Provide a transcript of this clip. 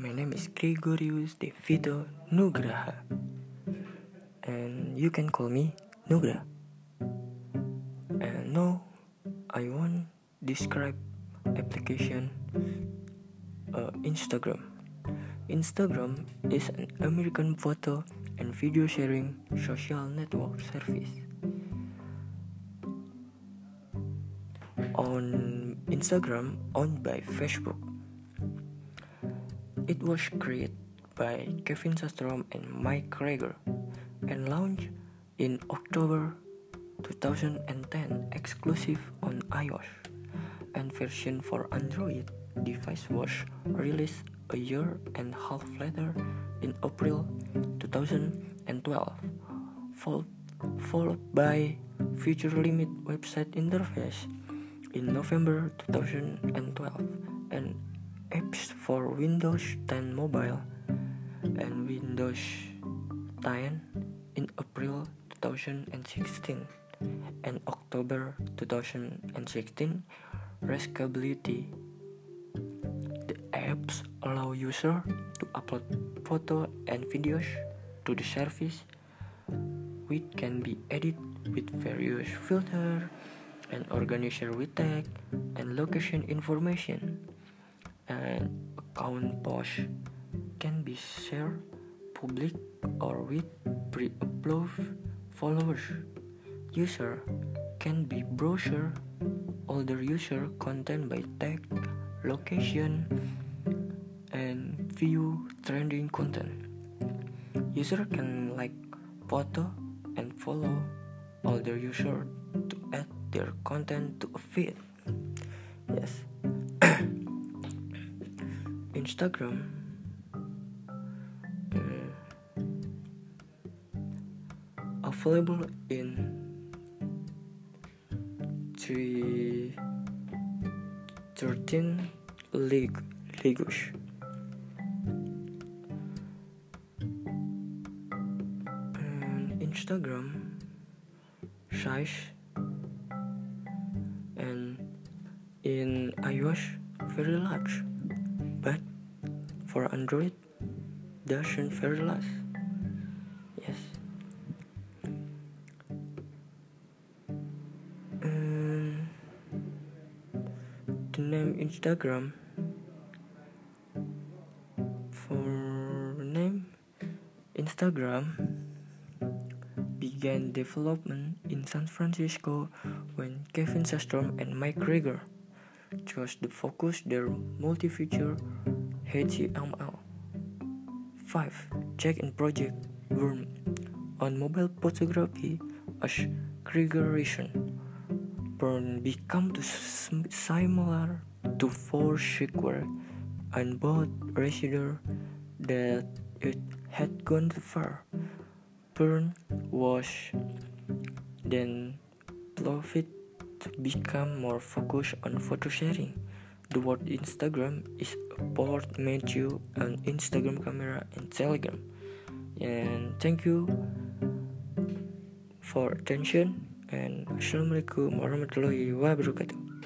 is Gregorius De Vito Nugraha, and you can call me Nugra. And now I want describe application uh, Instagram. Instagram is an American photo and video sharing social network service. On Instagram, owned by Facebook, it was created by Kevin Systrom and Mike Krieger and launched in October 2010 exclusive on iOS and version for Android. Device was released a year and a half later in April 2012 followed by Future limit website interface in November 2012 and apps for Windows 10 mobile and Windows 10 in April 2016 and October 2016 respectively. The apps allow users to upload photos and videos to the service which can be edited with various filters and organized with tag and location information and account post can be shared public or with pre-upload followers. User can be browser older user content by tag location and view trending content. User can like photo and follow older user to add their content to a feed instagram. Uh, available in three, 13 league, leagues. And Instagram size and in iOS very large, for Android doesn't very large. Yes. the name Instagram for name Instagram began development in San Francisco when Kevin Systrom and Mike Krieger chose to focus their multi-feature HTML 5 check-in project Burbn on mobile photography as reason Burbn became too similar to Foursquare and both resided that it had gone far. Burbn was then proved to become more focused on photo sharing. The word Instagram is a menu on Instagram camera and Telegram. And thank you for attention and Assalamualaikum warahmatullahi wabarakatuh